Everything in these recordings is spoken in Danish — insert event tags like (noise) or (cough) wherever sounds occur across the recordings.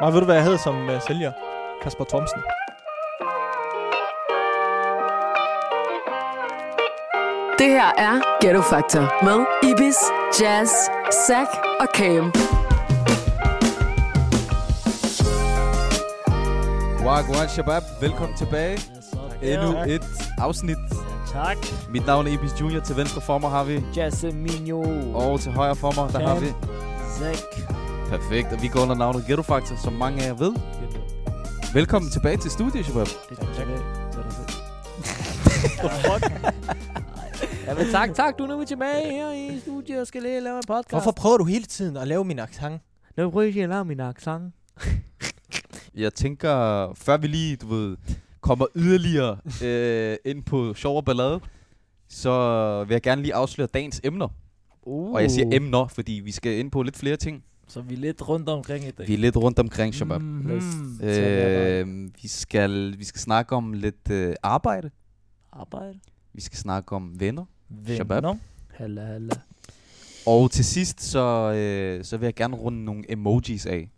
Nej, ved du, hvad jeg hedder som uh, sælger? Kasper Thomsen. Det her er Ghetto Factor med Ibis, Jazz, Zack og Cam. Wagwan Shabab, velkommen tilbage. Endnu et afsnit. Tak. Mit navn er Ibis Junior. Til venstre for mig har vi, Jasminho. og til højre for mig, der har vi. Zack. Perfekt, og vi går under navnet Ghetto Factor, som mange af jer ved. Velkommen tilbage til studiet, Shabab. (laughs) Ja, men tak, tak. Du er nu tilbage her i studiet og skal lige lave en podcast. Hvorfor prøver du hele tiden at lave min accent? Nu prøver jeg at lave min accent. (laughs) Jeg tænker, før vi lige, du ved, kommer yderligere øh, ind på sjov og ballade, så vil jeg gerne lige afsløre dagens emner. Uh. Og jeg siger emner, fordi vi skal ind på lidt flere ting. Så vi er lidt rundt omkring i dag. Vi er lidt rundt omkring, Shabab. Mm-hmm. Øh, vi, skal, vi skal snakke om lidt øh, arbejde. Arbejde. Vi skal snakke om venner. Shabab. Venner. Halla, halla. Og til sidst, så, øh, så vil jeg gerne runde nogle emojis af.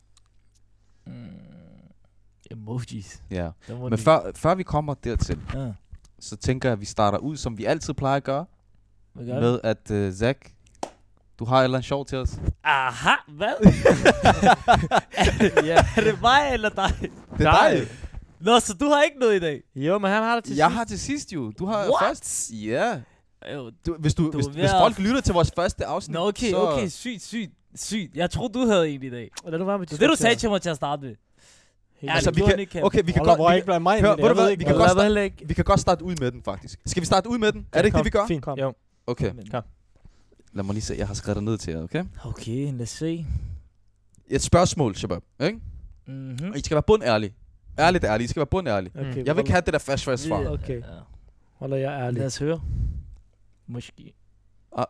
Mm. Emojis. Ja. Men lige- før, før vi kommer dertil, Ja. så tænker jeg, at vi starter ud, som vi altid plejer at gøre, med at øh, Zach, du har et eller andet sjov til os. Aha, hvad? (laughs) ja. er det mig eller dig? Det er dig. Nå, så du har ikke noget i dag? Jo, men han har det til Jeg sidst. har til sidst jo. Du har What? først. Ja. Jo, Du, hvis, du, Du hvis, er hvis at- folk lytter til vores første afsnit, Nå, okay, så... okay, sygt, sygt, sygt. Jeg troede, du havde en i dag. Du være med Det er det, du sagde til mig til at starte med. Altså, det vi kan, okay, vi kan, godt, vi, ikke blandt mig, Hør, men ved du jeg hvad, ved vi ikke, kan godt ikke. vi kan godt starte ud med den, faktisk. Skal vi starte ud med den? Er det ikke det, vi gør? Fint, jo. Okay. Kom. Lad mig lige se, jeg har skrevet det ned til jer, okay? Okay, lad os se. Et spørgsmål, Shabab, ikke? Mm-hmm. Og I skal være bundærlige. Ærligt ærlige, I skal være bundærlige. Okay, Jeg vil ikke have det der fast fast svar. Okay. Ja. Holder jeg ærlig. Lad os høre. Måske. Ah.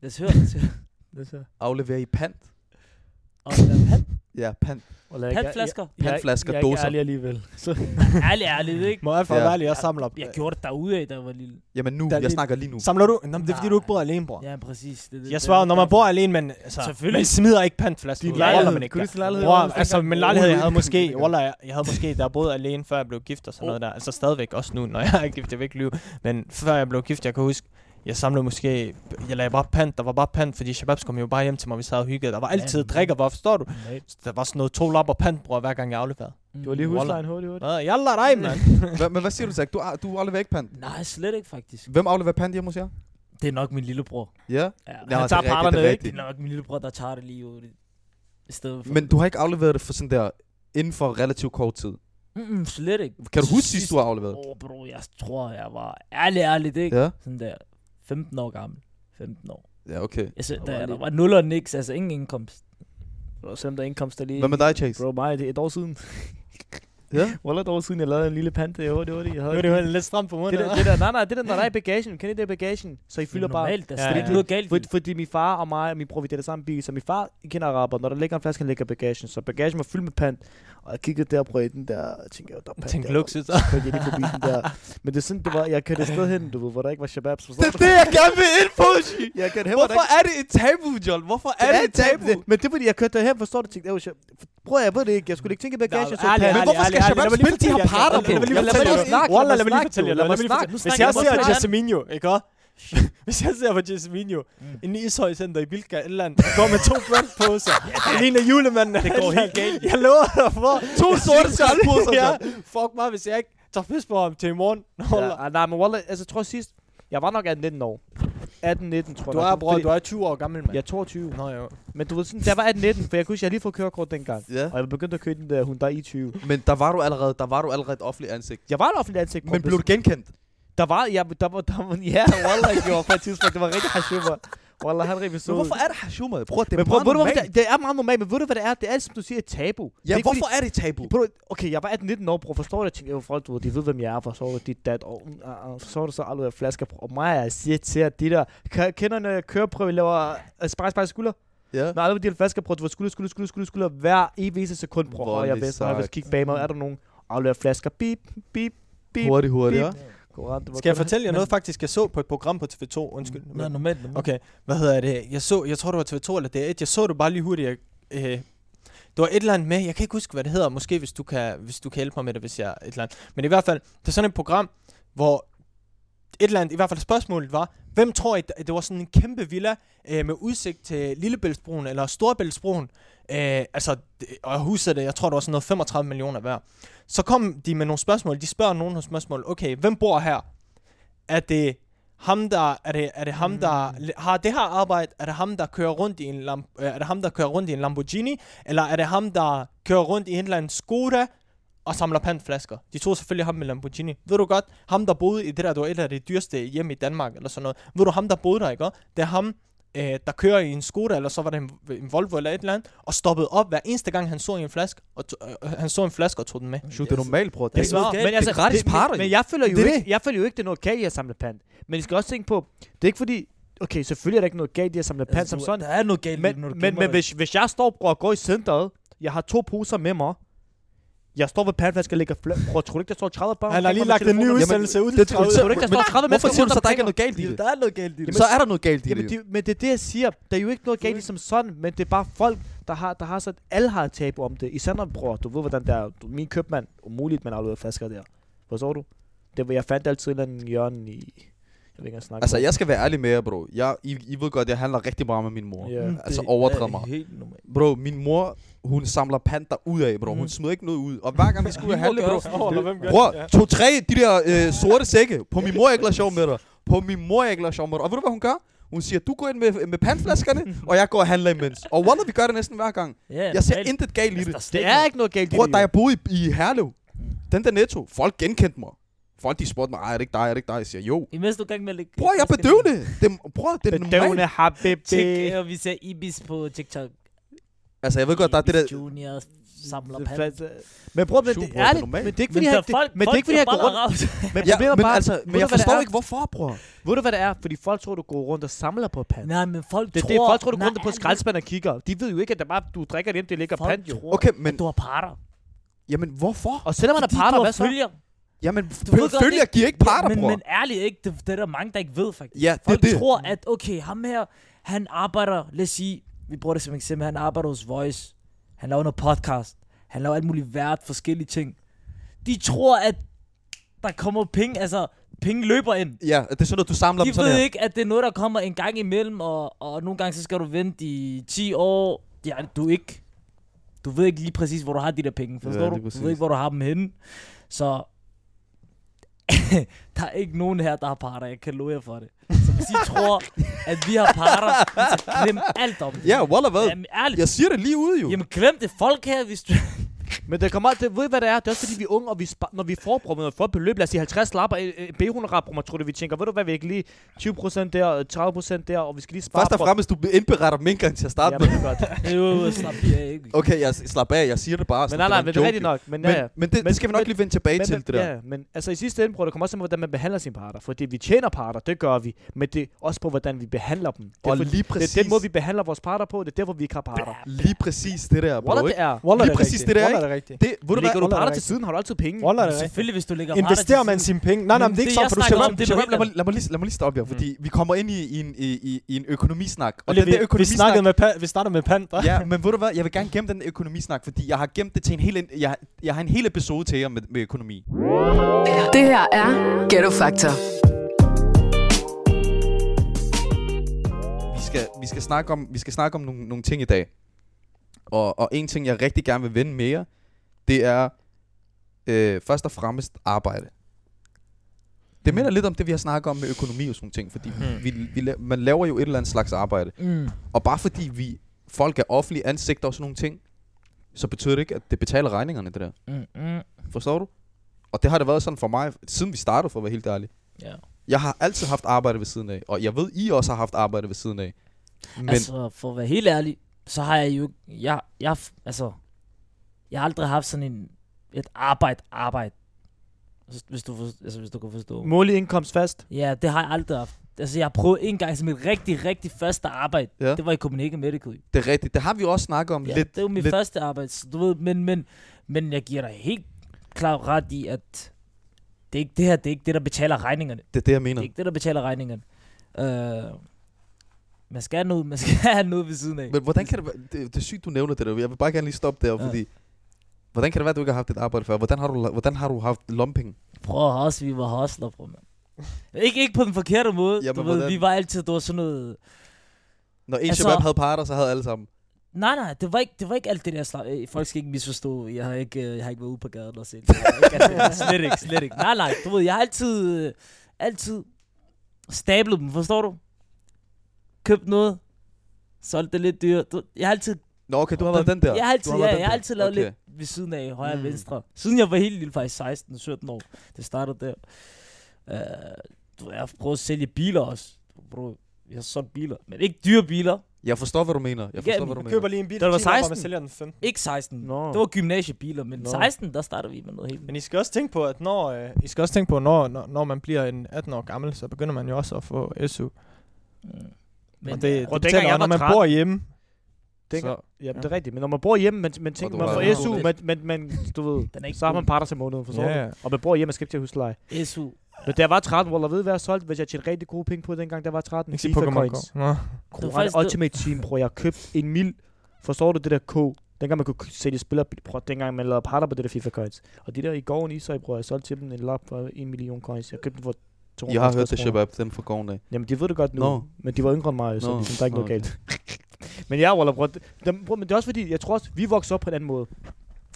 Lad os høre. Lad os høre. Lad os høre. Afleverer I pant? Og hvad er pant? Ja, pant. Holder jeg ikke- Pantflasker? Jeg- jeg- Pantflasker, Jeg er ærlig alligevel. (laughs) Så Ærligt, ærligt, ikke? må jeg for Ja. ærlig, jeg samler op. Jeg gjorde det derude af, da jeg var lille. Jamen nu, Der er jeg lidt- snakker lige nu. Samler du? Nå, det er fordi, du ikke bor alene, bror. Ja, præcis. Det, det, Jeg svarer, når man bor alene, men altså, Selvfølgelig. man smider ikke pantflasker. Din lejlighed. Man ikke Kunne lejlighed Bror, altså, min lejlighed, jeg havde måske, ikke. Wallah, jeg, jeg havde måske, der boede alene, før jeg blev gift og sådan noget der. Altså stadigvæk også nu, når jeg er gift, jeg vil ikke lyve. Men før jeg blev gift, jeg kan huske, jeg samlede måske, jeg lagde bare pant, der var bare pant, fordi Shababs kom jo bare hjem til mig, vi sad og hyggede. Der var altid Ja. drikker, hvor forstår du? Nej. Så Der var sådan noget to lapper pant, bror, hver gang jeg afleverede. Mm. Det var lige huslejen hurtigt, hurtigt. Hvad? Jalla dig, mand. (laughs) Hva, men hvad siger du, Zach? Du, du afleverer ikke pant. Nej, slet ikke faktisk. Hvem afleverer pant hjemme hos jer? Det er nok min lillebror. Ja. Ja, Nå, han det er tager parterne, det er ikke? Det er nok min lillebror, der tager det lige ud i stedet for. Men du har ikke afleveret det for sådan der, inden for relativt kort tid. Mm-mm, slet ikke. Kan du huske sidst, du har afleveret? Åh, oh, bro, jeg tror, jeg var ærlig, ærligt, ikke? Ja. Sådan der 15 år gammel. 15 år. Ja, okay. Altså, der, der lidt- var nul og niks, altså ingen indkomst. Bro, selvom der er indkomst, der lige... Hvad med dig, Chase? Bro, mig, det er et år siden. (laughs) Ja. (laughs) Hvor et år siden, jeg lavede en lille pante. Jo, det var det. Jeg havde Nu er det jo lidt stramt på det, munden. der, det der, nej, nej, det der, når der er i bagagen. Kan I det i bagagen? Så I fylder bare... normalt, der Ja, er ja. ja, Det er noget galt. For, fordi min far og mig og min bror, vi deler samme bil, så min far kender araber, når der ligger en flaske, han lægger i bagagen, så bagagen var fyldt med pant, og jeg kiggede der på den der, og tænkte, der er pant Tænk der, luksus. så kørte jeg lige forbi den der. Men det er sådan, det var, jeg kørte et sted hen, du ved, hvor der ikke var shababs, Det er det, jeg gerne vil ind på. Jeg kørte hen, Hvorfor er det et tabu, John? Hvorfor er det et tabu? Det, men det er fordi, jeg kørte derhen, forstår du? Tænkte, bror, jeg ved det ikke, jeg skulle ikke tænke i bagagen, så pant. Men hvorfor skal Shabab spille de her parter på? Wallah, lad mig lige fortælle jer. lad mig lige fortælle. Hvis jeg jeg ser Jasminho, ikke også? (laughs) Hvis jeg ser på Jasminho, en Ishøj Center i Bilka, eller andet, går med to brandposer, (laughs) det ligner julemanden. Det går helt (laughs) galt. Jeg lover dig for. To sorte skraldposer, Ja, fuck mig, hvis jeg ikke tager fisk på ham til i morgen. Ja, nej, men Wallah, altså, jeg tror sidst, jeg var nok 18-19 år. 18-19, tror jeg. Du er, nok. bror, du er 20 år gammel, mand. Jeg er 22. Nå, jo. Men du ved sådan, der var 18-19, for jeg kunne huske, jeg lige fået kørekort dengang. Ja. Og jeg begyndte at køre den der Hyundai i20. Men der var du allerede, der var du allerede et offentligt ansigt. Jeg var et offentligt ansigt. Men blev du genkendt? Der var, ja, der var, der var, ja, (laughs) Wallah, jeg gjorde på et tidspunkt. Det var rigtig hashummer. Wallah, han rigtig Men sød. hvorfor er det Hashuma? Bror, det er Men meget hvorfor normalt. det, det er meget normalt, men ved du, hvad det er? Det er, som du siger, et tabu. Det Ja, ikke hvorfor er det et tabu? Bro, okay, jeg var 18-19 år, bror. Forstår du? Jeg tænker, jo, folk, du de ved, hvem jeg er. Forstår du? Dit, dat. Og, uh, forstår du så aldrig af flasker? bror. Og mig, jeg siger til at de der... Kender når jeg køreprøve, vi laver uh, spejl, spejl, skulder? Ja. Når alle de der flasker, bror, du var skulder, skulder, skulder, skulder, skulder. Hver evig sekund, bror. Og jeg vidste, når jeg kigge bag mig. Er der nogen afleverer flasker? Beep, beep, beep. Hurtigt, hurtigt, ja. Korrekt, Skal jeg fortælle jer noget, faktisk, jeg så på et program på TV2? Undskyld. Nå, normalt. normalt. Okay, hvad hedder det? Jeg så, jeg tror det var TV2 eller DR1. Jeg så det bare lige hurtigt. Jeg, øh, det var et eller andet med, jeg kan ikke huske, hvad det hedder, måske hvis du kan, hvis du kan hjælpe mig med det, hvis jeg et eller andet. Men i hvert fald, det er sådan et program, hvor et eller andet, i hvert fald spørgsmålet var, hvem tror I, det var sådan en kæmpe villa øh, med udsigt til Lillebæltsbroen eller Storebæltsbroen, øh, altså, og huset det, jeg tror, det var sådan noget 35 millioner værd. Så kom de med nogle spørgsmål, de spørger nogen nogle spørgsmål, okay, hvem bor her? Er det ham, der, er det, er det ham, der har det her arbejde? Er det ham, der kører rundt i en, lam, øh, er det ham, der kører rundt i en Lamborghini? Eller er det ham, der kører rundt i en eller anden Skoda og samler pantflasker? De tog selvfølgelig ham med Lamborghini. Ved du godt, ham, der boede i det der, det var et af de dyreste hjem i Danmark, eller sådan noget. Ved du, ham, der boede der, ikke? Det er ham, øh, der kører i en Skoda, eller så var det en, en Volvo eller et eller andet, og stoppede op hver eneste gang, han så en flaske, og to, øh, han så en flaske og tog den med. Shoot, det er normalt, bror. Det Jeg er. Men altså, det er gratis det, parter, men, men jeg føler jo, Det ikke, jeg føler jo ikke, det er noget galt i at samle pant. Men I skal også tænke på, det er ikke fordi, okay, selvfølgelig er der ikke noget galt i at samle pant som sådan. Der er noget galt i det, Men, når du men, men det. hvis, hvis jeg står bror, og går i centret, jeg har to poser med mig, jeg står ved pantflasker og lægger fl- Bror, tror du ikke, der står 30 børn? Han har lige lagt en ny udsendelse ud. det- Tror du- ikke, der står 30 Hvorfor mennesker siger du så, der ikke er noget galt i det? Der er noget galt i det. Så er der noget galt i det. men det er det, jeg siger. Der er jo ikke noget galt i som sådan, men det er bare folk, der har, der har så, alle har et tabu om det. Især når, bror, du ved, hvordan der er. Min købmand, umuligt, man afleverer flasker der. Forstår du? Det var, jeg fandt altid en eller anden hjørne i... Jeg ved ikke, snakker Altså, jeg skal være ærlig med jer, bro. Jeg, I, I ved godt, jeg handler rigtig meget med min mor. Ja. Mm, Altså, overdrevet er meget. helt normalt. Bro, min mor, hun samler panter ud af, bro. Hun Mm. smider ikke noget ud. Og hver gang vi ud og handle, bro. Bror, Bror, to-tre de der øh, sorte sække. På min mor, jeg ikke sjov med dig. På min mor, jeg ikke sjov med dig. Og ved du, hvad hun gør? Hun siger, du går ind med, med pandflaskerne, (laughs) og jeg går og handler imens. Og Wallah, vi gør det næsten hver gang. Ja, Jeg ser intet galt i Altså, det. er Det er ikke noget galt i Bror, det. da jo. jeg boede i, i Herlev, den der netto, folk genkendte mig. Folk de spurgte mig, er det ikke dig, er det ikke dig? Jeg siger, jo. Imens du gang med at lægge... Bror, jeg er bedøvende. Det, bror, det er Bedøvende normalt. habibi. Tjek, øh, vi ser Ibis på TikTok. Altså, jeg ved godt, der er det der... Junior samler Det er pand. fast- Men bror, men det er er men det er ikke fordi, der er det, folk, men det er ikke fordi, jeg går rundt. Men problemet er men bare, altså, men jeg forstår er? ikke, hvorfor, bror. Ved du, hvad det er? Fordi folk tror, du går rundt og samler på pand. Nej, men folk Det er tror... det, folk tror, du går rundt på skraldespand og kigger. De ved jo ikke, at det bare, du drikker det hjem, det ligger pand jo. Okay, men... du har parter. Jamen, hvorfor? Og selvom man er Fordi parter, har hvad så? Jamen, Du ved godt, følger det- giver ikke parter, men, bror. men ærligt ikke, det, det er der mange, der ikke ved faktisk. Ja, det Folk det. tror, at okay, ham her, han arbejder, lad os sige, vi bruger det som eksempel, han arbejder hos Voice, han laver noget podcast, han laver alt muligt vært, forskellige ting. De tror, at der kommer penge, altså penge løber ind. Ja, det er sådan noget, du samler dem De sådan ved her. ikke, at det er noget, der kommer en gang imellem, og, og nogle gange så skal du vente i 10 år. Ja, du ikke, du ved ikke lige præcis, hvor du har de der penge, forstår Ja, du? Du ved ikke, hvor du har dem henne. Så (laughs) der er ikke nogen her, der har parter. Jeg kan love jer for det. Så hvis I tror, at vi har parter, så glem alt om det. Ja, Wallah, hvad? Jamen, ærligt. Jeg siger det lige ude, jo. Jamen, glem det. Folk her, hvis du... Men det kommer, det, ved I, hvad det er? Det er også fordi, vi er unge, og vi spar, når vi får brugt for et beløb, lad os sige 50 lapper, en B100 rap, man tror det, vi tænker, ved du hvad, vi kan lige 20% der, 30% der, og vi skal lige spare Først og fremmest, du indberetter ikke engang til at starte Ja, med. men godt. (laughs) Jo, slap ikke. (laughs) Okay, jeg slap af, jeg siger det bare. Men nej, det nej, men det er rigtigt nok. Men, Men, ja, ja. men det, Men- det skal vi nok men- lige vende tilbage men, til, men, det der. Ja, men altså i sidste ende, bror, det kommer også på, hvordan man behandler sine parter. Fordi vi tjener parter, det gør vi. Men det er også på, hvordan vi behandler dem. Det er, Og for, lige det præcis, er den måde, vi behandler vores parter på. Det er derfor, vi ikke har parter. lige præcis det der, bro. Wallah, det ikke? er. Lige det er præcis det der, Er rigtigt. Det, ved du Lægger hvad? du er til siden, har du altid penge. Wallah, det er rigtigt. Selvfølgelig, hvis du lægger Investerer man sine penge? Nej, nej, men det er ikke sådan, for jeg du snakker skal om, det lad, mig, lad, mig lige, lad mig lige stoppe jer, fordi vi kommer ind i, i, en, i, i, i en økonomisnak. Og den vi, der vi økonomisnak... snakkede med pa- vi startede med hva'? ja, men ved du hvad, jeg vil gerne gemme den økonomisnak, fordi jeg har gemt det til en hel, jeg, jeg har en hel episode til jer med, med økonomi. Det her er Ghetto Factor. Vi skal, vi skal snakke om, vi skal snakke om nogle, nogle ting i dag. Og, og en ting, jeg rigtig gerne vil vende mere, det er øh, først og fremmest arbejde. Det minder lidt om det, vi har snakket om med økonomi og sådan ting, fordi Hmm. vi, vi, man laver jo et eller andet slags arbejde. Mm. Og bare fordi vi folk er offentlige ansigter og sådan nogle ting, så betyder det ikke, at det betaler regningerne, det der. Mm, mm. Forstår du? Og det har det været sådan for mig, siden vi startede, for at være helt ærlig. Ja. Jeg har altid haft arbejde ved siden af, og jeg ved, I også har haft arbejde ved siden af. Men, altså, for at være helt ærlig, så har jeg jo... Jeg, jeg, altså, jeg har aldrig haft sådan en, et arbejde, arbejde. Hvis- Hvis du, for, altså, hvis du kan forstå. Målig indkomst fast. Ja, det har jeg aldrig haft. Altså, jeg har prøvet en gang som et rigtig, rigtig første arbejde. Ja. Det var i Copenhagen Medical. det er rigtigt, det har vi også snakket om Ja, lidt. det var mit lidt. første arbejde, så du ved, men, men, men jeg giver dig helt klart ret i, at det, er ikke, det her det er ikke det, der betaler regningerne. Det er det, jeg Det mener. er ikke det, der betaler regningerne. Øh, Man skal have noget, man skal have noget ved siden af. Men hvordan kan det være, det, det er sygt, du nævner det der. Jeg vil bare gerne lige stoppe der, Ja. fordi... Hvordan kan det være, at du ikke har haft et arbejde før? Hvordan har du, hvordan har du haft lompenge? Prøv hustle, vi var hustler, bror, mand. Ikke, ikke på den forkerte måde. Jamen, du ved, hvordan? vi var altid, det var sådan noget... Når en Altså- altså, shabab havde parter, så havde alle sammen. Nej, nej, det var ikke, det var ikke alt det der slag. Folk skal ikke misforstå. Jeg har ikke, øh, jeg har ikke været ude på gaden og set. har ikke det der. slet ikke, slet ikke. Nej, nej, du ved, jeg har altid, øh, altid stablet dem, forstår du? Købt noget, solgt det lidt dyrt. Jeg har altid, Nå, okay, du har været den der. jeg har altid, Du ja, jeg har altid lavet okay. lidt ved siden af, højre og Mm. venstre. Siden jeg var helt lille, faktisk 16-17 år. Det startede der. Uh, du, jeg har prøvet at sælge biler også. Bro, jeg har solgt biler, men ikke dyre biler. Jeg forstår, hvad du mener. Jeg Ja, forstår, hvad du Jeg mener. køber lige en bil, Da du var til 10 år, 16. man sælger den 15. Ikke 16. Nå. Det var gymnasiebiler, men Nå. 16, der startede vi med noget helt Men I skal også tænke på, at når, øh, I skal også tænke på, når, når, når man bliver en 18 år gammel, så begynder man jo også at få SU. Mm. Men og det, det Prøv, dengang jeg jo, når var man 13. bor hjemme. Dengang, Så, ja, det er rigtigt. Men når man bor hjemme, man, man tænker, man får SU, Ja. men, men, men du ved, (laughs) den er ikke så har man parter til måneden, Ja, du? ja. Og man bor hjemme, man skal ikke til husleje. SU. Men jeg var 13, hvor jeg ved, hvad jeg solgte, hvis jeg tjente rigtig gode penge på dengang, der var 13. Ikke FIFA coins. Nå. Det det- Ultimate Team, bror. Jeg har købt en mil. Forstår du det der K? Dengang man kunne sælge spiller, bror, dengang man lavede parter på det der FIFA coins. Og de der i går i sig, bror, jeg solgte til dem en lap for en million coins. Jeg købte dem for 250 Jeg har hørt det, shabab, den for gården af. Jamen, de ved det godt nu. Nå. Men de var yngre end mig, så Nå. ligesom, der er ikke noget Nå, galt. (laughs) men ja, Waller, bror, det- dem- bror, men det er også fordi, jeg tror også, vi voksede op på en anden måde.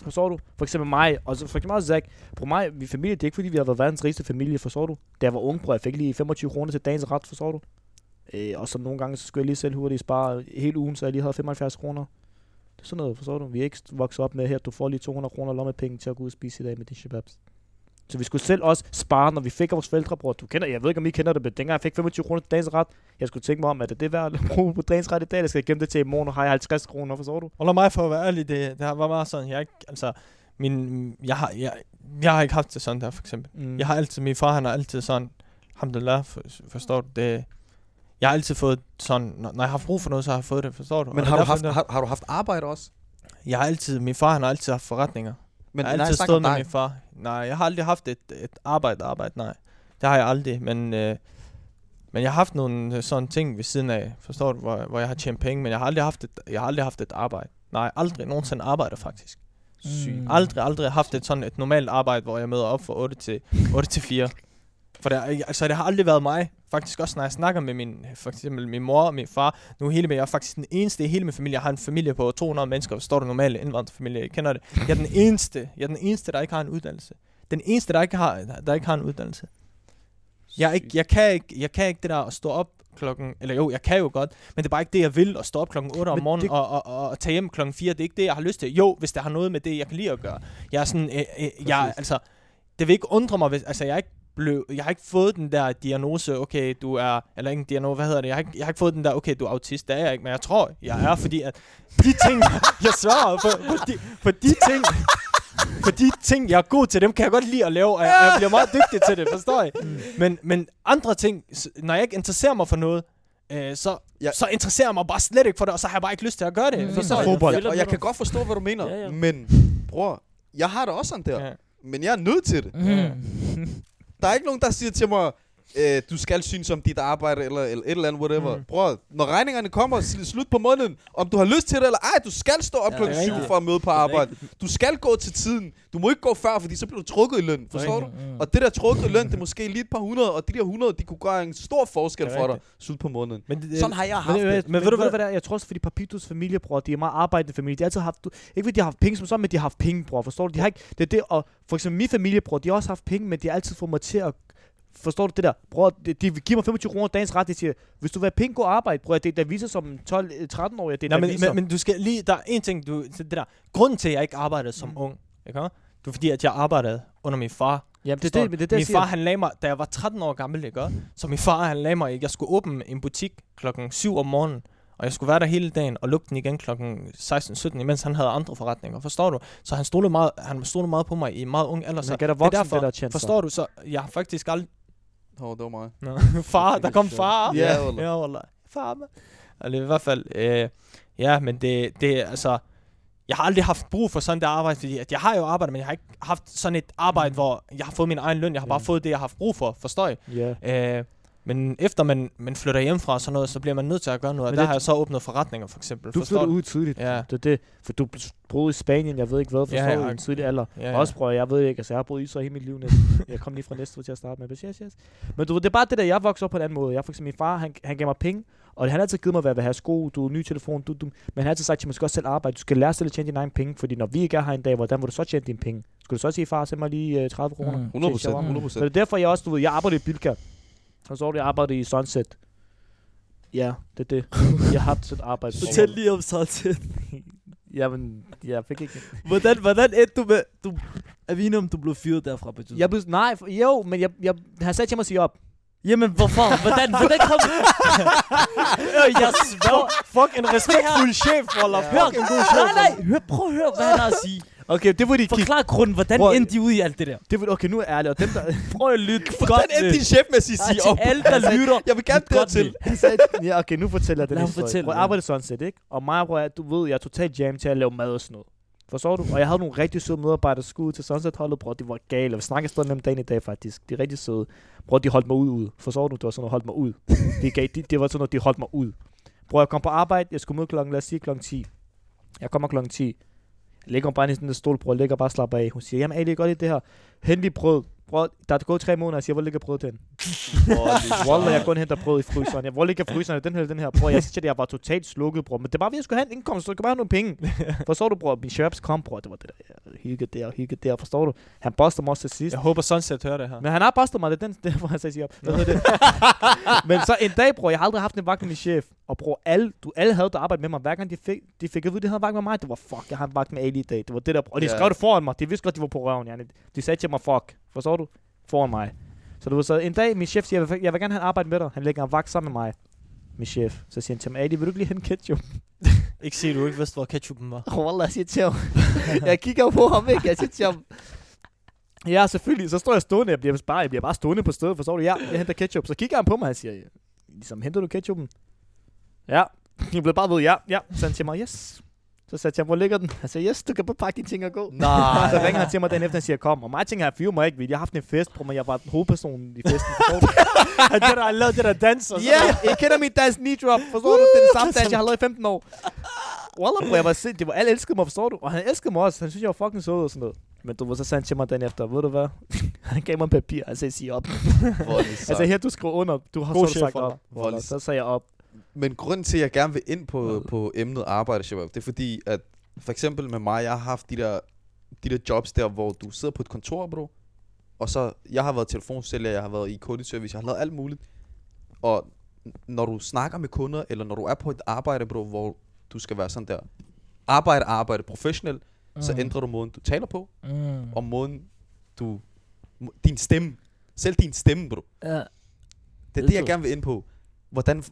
Forstår du? For eksempel mig, og så for eksempel også Zach. På mig, vi familie, det er ikke fordi, vi har været verdens rigeste familie, forstår du? Da jeg var ung, bror, jeg fik lige 25 kroner til dagens ret, forstår du? Øh, og så nogle gange, så skulle jeg lige selv hurtigt spare hele ugen, så jeg lige havde 75 kroner. Det er sådan noget, forstår du? Vi er ikke vokset op med her, du får lige 200 kroner lommepenge til at gå ud og spise i dag med de shababs. Så vi skulle selv også spare, når vi fik vores bror. Du kender, jeg ved ikke, om I kender det, men dengang jeg fik 25 kroner til dagens ret, jeg skulle tænke mig om, at det er værd at (laughs) bruge på dagens ret i dag, eller skal jeg gemme det til i morgen, og har jeg 50 kroner, forstår du? Og lad mig for at være ærlig, det, det var bare sådan, jeg ikke, altså, min, jeg har, jeg, jeg har ikke haft det sådan der, for eksempel. Mm. Jeg har altid, min far, han har altid sådan, alhamdulillah, for, forstår du, det, jeg har altid fået sådan, når, jeg har haft brug for noget, så har jeg fået det, forstår du? Men har det du, haft, har, har du haft arbejde også? Jeg har altid, min far, han har altid haft forretninger. Men jeg har nej, altid stået med dig. min far. Nej, jeg har aldrig haft et, et arbejde, arbejde, nej. Det har jeg aldrig, men, øh, men jeg har haft nogle øh, sådan ting ved siden af, forstår du, hvor, hvor jeg har tjent penge, men jeg har aldrig haft et, jeg har aldrig haft et arbejde. Nej, aldrig nogensinde arbejdet faktisk. Sygt. Mm. Aldrig, aldrig haft et sådan et normalt arbejde, hvor jeg møder op fra 8 til, 8 til 4. For det, er- altså, det har aldrig været mig. Faktisk også, når jeg snakker med min, for eksempel min mor og min far. Nu hele med, jeg er faktisk den eneste i hele min familie. Jeg har en familie på 200 mennesker, står der normale indvandrerfamilie. Jeg kender det. Jeg er den eneste, jeg er den eneste, der ikke har en uddannelse. Den eneste, der ikke har, der ikke har en uddannelse. Jeg, ikke, jeg, kan ikke, jeg kan ikke det der at stå op klokken, eller jo, jeg kan jo godt, men det er bare ikke det, jeg vil, at stå op klokken 8 om morgenen det- og, og, og, og tage hjem klokken 4. Det er ikke det, jeg har lyst til. Jo, hvis det har noget med det, jeg kan lide at gøre. Jeg er sådan, øh, øh, jeg, altså, det vil ikke undre mig, hvis, altså, jeg er ikke blev, jeg har ikke fået den der diagnose, okay, du er, eller ikke en diagnose, hvad hedder det, jeg har, ikke, jeg har ikke fået den der, okay, du er autist, det er jeg ikke, men jeg tror, jeg er, fordi at de ting, (laughs) jeg svarer for, for, de, for de ting, for de ting, jeg er god til, dem kan jeg godt lide at lave, og jeg, jeg bliver meget dygtig til det, forstår I? Men, men andre ting, når jeg ikke interesserer mig for noget, øh, så, Ja. så interesserer jeg mig bare slet ikke for det, og så har jeg bare ikke lyst til at gøre det. Mm. Forstår I? Fodbold. Jeg, og jeg kan godt forstå, hvad du mener, Ja, ja. men bror, jeg har det også sådan der. Ja. Men jeg er nødt til det. Mm. (laughs) Der er ikke nogen, der siger til mig, øh, du skal synes om dit arbejde, eller, eller et eller andet, whatever. Mm. Bror, når regningerne kommer sl- slut på måneden, om du har lyst til det, eller ej, du skal stå op Ja, klokken det er 7 rigtigt. for at møde på arbejde. Du skal gå til tiden. Du må ikke gå før, fordi så bliver du trukket i løn. Forstår du? Mm. Og det der trukket i løn, det er måske lige et par hundrede, og de der 100, de kunne gøre en stor forskel for dig slut på måneden. Men det, Sådan har jeg haft Men, det. men, men, ved du hvad, hvad det er? Jeg tror også, fordi Papitos familie, bror, de er meget arbejdende familie. De har altid haft, du, ikke fordi de har haft penge som sådan, men de har haft penge, bror. Forstår du? De har ikke, det er det, og for eksempel min familie, bror, de har også haft penge, men de har altid fået mig til at Forstår du det der? Bror, de, de giver mig 25 kroner dagens ret. De siger, hvis du vil have penge, gå arbejde. Bror, det er der viser som en 12-13-årig. Det er Nej, men, men, men du skal lige, der er en ting, du, det der, grunden til, at jeg ikke arbejdede som Mm. ung, ikke? Det var fordi, at jeg arbejdede under min far. Jamen, det det, men det, det, min far, han lagde mig, da jeg var 13 år gammel, ikke? Så min far, han lagde mig, jeg skulle åbne en butik klokken 7 om morgenen, og jeg skulle være der hele dagen og lukke den igen klokken 16-17, imens han havde andre forretninger. Forstår du? Så han stolede meget, han stolede meget på mig i meget ung alder. Så det er derfor, det der forstår du? Så jeg har faktisk aldrig... Oh, det var mig. Nå, (laughs) far, der kom far. Ja, wallah. Ja, wallah. Far, man. Eller i hvert fald, øh, ja, men det, det altså... Jeg har aldrig haft brug for sådan der arbejde, fordi at jeg har jo arbejdet, men jeg har ikke haft sådan et arbejde, Mm. hvor jeg har fået min egen løn. Jeg har bare Ja. fået det, jeg har haft brug for, forstår I? Ja. Øh, Men efter man, man flytter hjemmefra og sådan noget, så bliver man nødt til at gøre noget. Og Men der det- har jeg så åbnet forretninger, for eksempel. Du flyttede ud tidligt. Ja. Det er det. For du boede i Spanien, jeg ved ikke hvad, forstår Ja, ja, i en tidlig alder. Ja, Ja. Også prøver jeg ved ikke, altså jeg har boet i Israel hele mit liv næsten. (laughs) jeg kom lige fra Næstved til at starte med, men yes, yes. Men du ved, det er bare det der, jeg voksede op på en anden måde. Jeg for eksempel, min far, han, han gav mig penge, og han har altid givet mig, hvad jeg vil have sko, du ny telefon, du, du. Men han har altid sagt, at man skal også selv arbejde. Du skal lære selv at tjene dine egne penge, fordi når vi ikke er her en dag, hvordan vil du så tjene dine penge? Skulle du så sige, far, send mig lige øh, 30 kroner? Mm. 100 til shawarma? procent, 100 Så det er derfor, jeg også, du ved, jeg arbejder i Bilka. Var det, jeg arbejdede i Sunset. Ja, det er det. (laughs) Jeg har haft et arbejde. Fortæl lige om Sunset. (laughs) Jamen, jeg fik ikke... hvordan, hvordan endte du med... Du, er vi enige om, du blev fyret derfra på? Jeg blev, nej, for- jo, men jeg, jeg, han sagde til mig at sige op. Jamen, hvorfor? Hvordan, hvordan kom det? (laughs) øh, jeg svær. Fuck, en respektfuld chef, Waller. Hør, Fuck, en god chef. nej, nej, hør, prøv at høre, hvad han har at sige. Okay, det var de kig. Forklar grunden, hvordan Prøv- endte de ud i alt det der? Det var, okay, nu er jeg ærlig, og dem der... (laughs) Prøv at lytte Hvordan godt endte med. din chef med at sige, til op? alle, der lytter. Jeg vil gerne dertil. med. Han sagde, ja, okay, nu fortæller jeg den historie. fortælle, Prøv, arbejdede sådan set, ikke? Og mig, bror, du ved, jeg er totalt jam til at lave mad og sådan noget. Forstår du? Og jeg havde nogle rigtig søde medarbejdere, der skulle til Sunset-holdet, bror. De var gale. Vi snakker stadig om dagen i dag, faktisk. De er rigtig søde. Bror, de holdt mig ud, ud. Forstår du? Det var sådan noget, holdt mig ud. (laughs) De gav, de, det var sådan noget, de holdt mig ud. Bror, jeg kom på arbejde. Jeg skulle møde klokken, lad os sige klokken 10. Jeg kommer klokken 10. Jeg hun bare i sådan en stol, bror. Jeg ligger bare slapper af. Hun siger, jamen, Ali, godt i det her. Hent lige brød. Bror, der er gået tre måneder. Jeg siger, hvor ligger brødet hen? Wallah, jeg går ind og henter brød i fryseren. Jeg, hvor ligger fryseren? Den her, den her. Bror, jeg siger dig, jeg var totalt slukket, bror. Men det var, fordi jeg skulle have en indkomst, så du kan bare have nogle penge. (laughs) Forstår du, bror? Min chefs kom, bror. Det var det der, hygge der, hygge der. Forstår du? Han boster mig også til sidst. Jeg håber Sunset hører det her. Men han har bustet mig, det er den, det er, hvor han sagde, op. Hedder det? (laughs) Men så en dag, bror, jeg har aldrig haft en vagt med min chef. Og bror, alle, du, alle havde der arbejdet med mig. Hver gang de fik, de fik at vide, de havde vagt med mig. Det var fuck, jeg har en vagt med Ali i dag. Det var det der, og de Ja. skrev det foran mig. De vidste godt, de var på røven. Yani. De sagde til mig, fuck. Forstår du? Foran mig. Så det var så en dag, min chef siger, jeg vil, jeg vil gerne have arbejde med dig. Han lægger en vagt sammen med mig. Min chef. Så siger han til mig, Ali, vil du ikke lige hente ketchup? (laughs) Ikke se, du ikke vidste, hvor ketchupen var. Wallah, jeg siger til ham. (laughs) jeg kigger på ham, ikke? Jeg siger til ham. Ja, selvfølgelig. Så står jeg stående. Jeg bliver bare, jeg bliver bare stående på stedet, forstår du? Ja, jeg henter ketchup. Så kigger han på mig, og han siger, ligesom, henter du ketchupen? Ja. Jeg blev bare ved, ja, ja. Så han til mig, yes. Så sagde jeg hvor ligger den? Han sagde, yes, du kan bare pakke dine ting og gå. Nej. Så ringer han til mig den efter, han siger, kom. Og mig tænker, jeg fyrer mig ikke, jeg har haft en fest, på mig. Jeg var hovedpersonen i festen? (laughs) Han der, han lavede det der dans og Ja, jeg kender mit dansk knee drop. Forstår du? Er det samme dans, jeg har lavet i 15 år. Wallah, bro, jeg var sind. Det var, alle elskede mig, forstår du? Og han elskede mig også. Han synes, jeg var fucking sød og sådan noget. Men du var så sandt til mig den efter. Ved du hvad? (laughs) han gav mig en papir. Han sagde, sig op. Er Altså her, du skriver under. Du har God så sagt op. Så sagde jeg op. Men grunden til, at jeg gerne vil ind på, på emnet arbejde, Shabab, det er fordi, at for eksempel med mig, jeg har haft de der, de der jobs der, hvor du sidder på et kontor, bro, og så, jeg har været telefonsælger, jeg har været i kundeservice, jeg har lavet alt muligt. Og når du snakker med kunder, eller når du er på et arbejde, bro, hvor du skal være sådan der, arbejde, arbejde, professionel, mm. så ændrer du måden, du taler på, Mm. og måden, du, din stemme, selv din stemme, bro. Ja. Det er det, jeg Altid. gerne vil ind på. Hvordan,